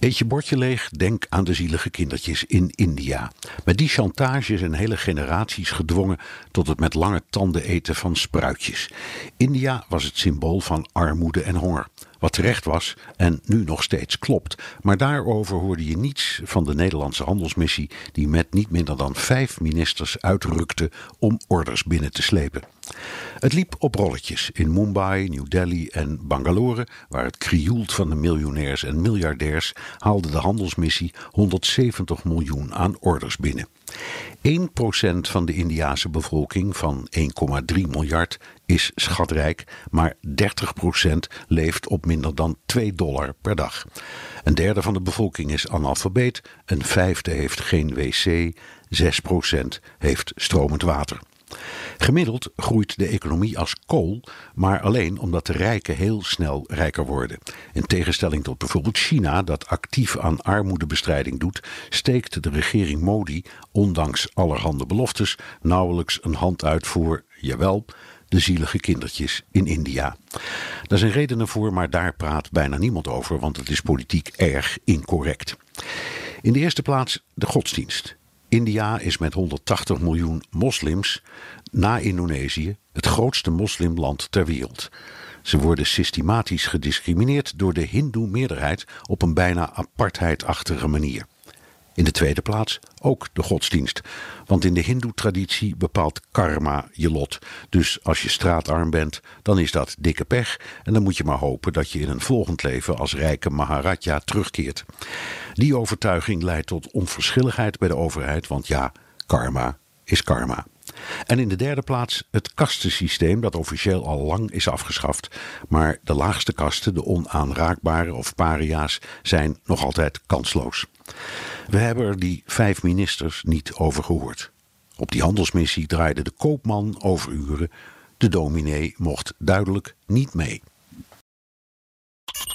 Eet je bordje leeg, denk aan de zielige kindertjes in India. Met die chantage zijn hele generaties gedwongen tot het met lange tanden eten van spruitjes. India was het symbool van armoede en honger. Wat terecht was en nu nog steeds klopt. Maar daarover hoorde je niets van de Nederlandse handelsmissie, die met niet minder dan vijf ministers uitrukte om orders binnen te slepen. Het liep op rolletjes in Mumbai, New Delhi en Bangalore, waar het krioelt van de miljonairs en miljardairs, haalde de handelsmissie 170 miljoen aan orders binnen. 1% van de Indiase bevolking van 1,3 miljard is schatrijk, maar 30% leeft op minder dan 2 dollar per dag. Een derde van de bevolking is analfabeet, een vijfde heeft geen wc, 6% heeft stromend water. Gemiddeld groeit de economie als kool, maar alleen omdat de rijken heel snel rijker worden. In tegenstelling tot bijvoorbeeld China, dat actief aan armoedebestrijding doet, steekt de regering Modi, ondanks allerhande beloftes, nauwelijks een hand uit voor, jawel, de zielige kindertjes in India. Daar zijn redenen voor, maar daar praat bijna niemand over, want het is politiek erg incorrect. In de eerste plaats de godsdienst. India is met 180 miljoen moslims na Indonesië het grootste moslimland ter wereld. Ze worden systematisch gediscrimineerd door de hindoe-meerderheid op een bijna apartheidachtige manier. In de tweede plaats ook de godsdienst. Want in de hindoe-traditie bepaalt karma je lot. Dus als je straatarm bent, dan is dat dikke pech. En dan moet je maar hopen dat je in een volgend leven als rijke Maharaja terugkeert. Die overtuiging leidt tot onverschilligheid bij de overheid, want ja, karma is karma. En in de derde plaats het kastensysteem dat officieel al lang is afgeschaft. Maar de laagste kasten, de onaanraakbare of paria's, zijn nog altijd kansloos. We hebben er die vijf ministers niet over gehoord. Op die handelsmissie draaide de koopman overuren. De dominee mocht duidelijk niet mee.